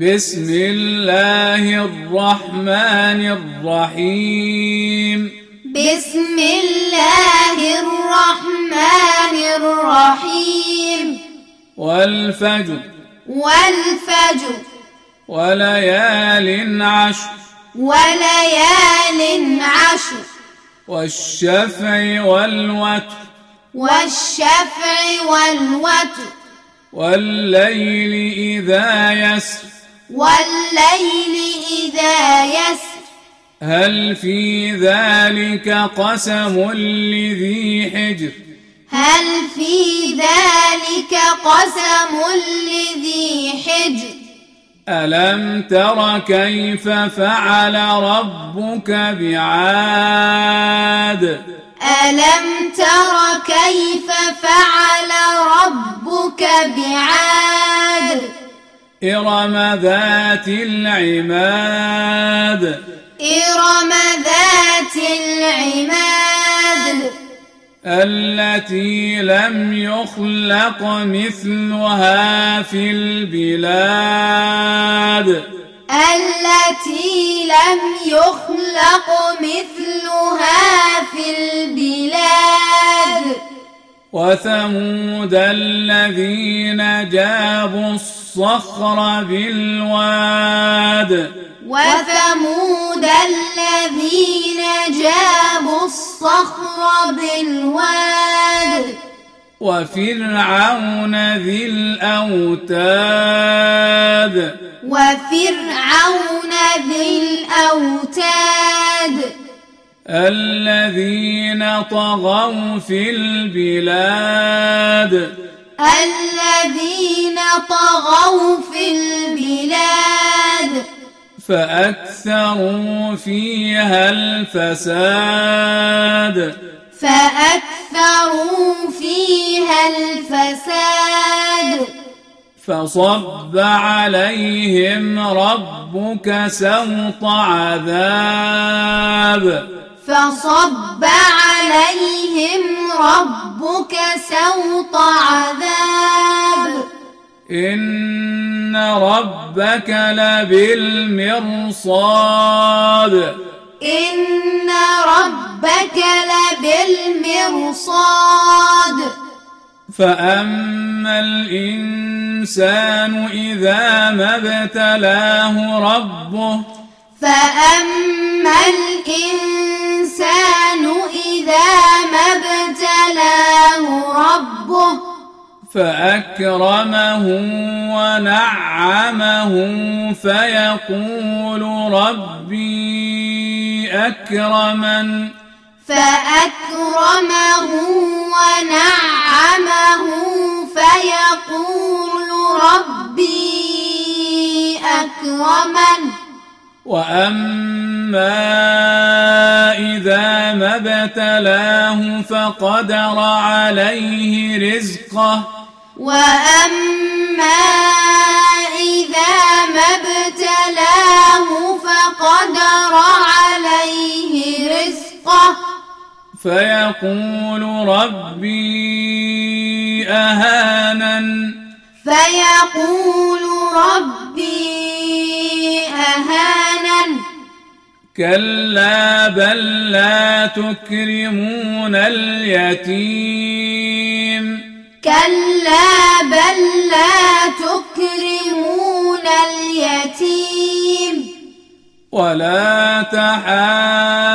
بسم الله الرحمن الرحيم. بسم الله الرحمن الرحيم. والفجر. والفجر. وليال عشر. وليال عشر. والشفع والوتر. والشفع والوتر. والليل إذا يسر. والليل إذا يسر. هل في ذلك قسم لذي حجر؟ هل في ذلك قسم لذي حجر؟ ألم تر كيف فعل ربك بعاد؟ ألم تر كيف فعل ربك بعاد؟ إرم ذات العماد. إرم ذات العماد. التي لم يخلق مثلها في البلاد. التي لم يخلق مثلها في البلاد. وثمود الذين جابوا الصخر بالواد. وثمود الذين جابوا الصخر بالواد. وفرعون ذي الأوتاد. وفرعون ذي الأوتاد. الذين طغوا في البلاد. الذين طغوا في البلاد. فأكثروا فيها الفساد. فأكثروا فيها الفساد. فصب عليهم ربك سوط عذاب. فصب عليهم ربك سوط عذاب. إن ربك لبالمرصاد. إن ربك لبالمرصاد. فأما الإنسان إذا ما ابتلاه ربه فأما الإنسان إذا ما ابتلاه ربه فأكرمه ونعمه فيقول ربي أكرمن فأكرمه ونعمه فيقول ربي أكرمن وأما إذا ما ابتلاه فقدر عليه رزقه وأما إذا ما ابتلاه فقدر عليه رزقه فيقول ربي أهانن فيقول ربي أهانن كلا بل لا تكرمون اليتيم. كلا بل لا تكرمون اليتيم. ولا تحاضون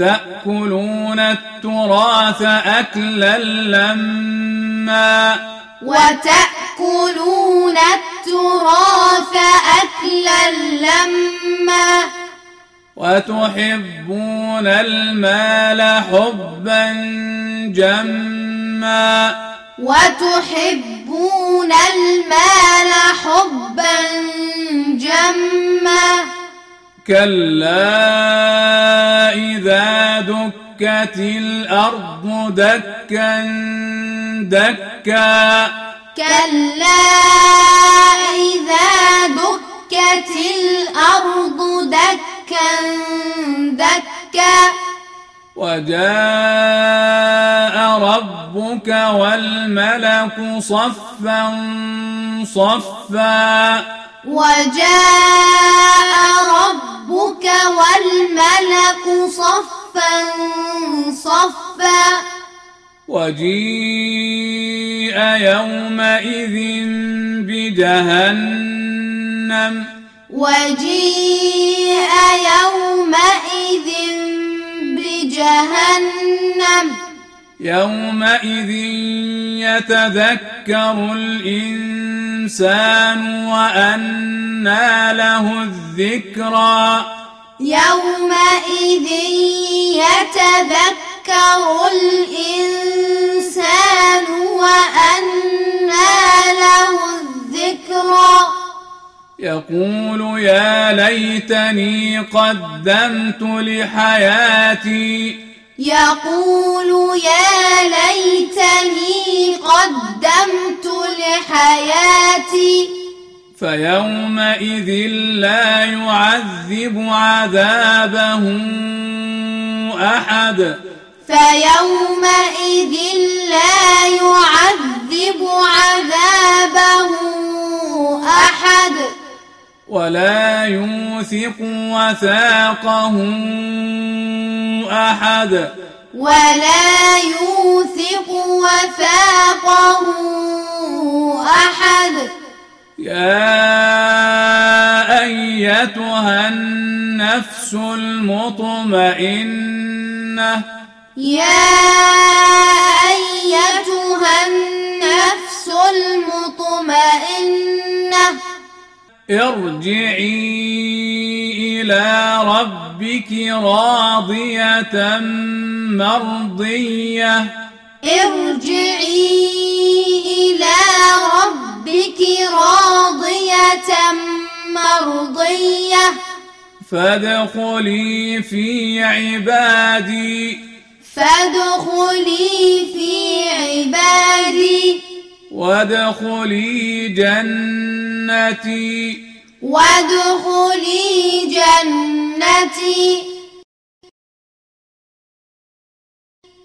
وتأكلون التراث أكلا لما وتأكلون التراث أكلا لما وتحبون المال حبا جما وتحبون المال حبا جما كلا إذا دكت الأرض دكا دكا. كلا إذا دكت الأرض دكا دكا. وجاء ربك والملك صفا صفا. وجاء صفا وجيء يومئذ بجهنم. وجيء يومئذ بجهنم. يومئذ يتذكر الإنسان وأنى له الذكرى. يومئذ يتذكر الإنسان وأنى له الذكرى يقول يا ليتني قدمت لحياتي. يقول يا ليتني قدمت لحياتي. فيومئذ لا يعذب عذابه أحد. فيومئذ لا يعذب عذابه أحد. ولا يوثق وثاقه أحد. ولا يوثق وثاقه أحد. يا أيتها النفس المطمئنة يا أيتها النفس المطمئنة ارجعي إلى ربك راضية مرضية. ارجعي إلى ربك راضية مرضية. فادخلي في عبادي فادخلي في عبادي. وادخلي جنتي. وادخلي جنتي.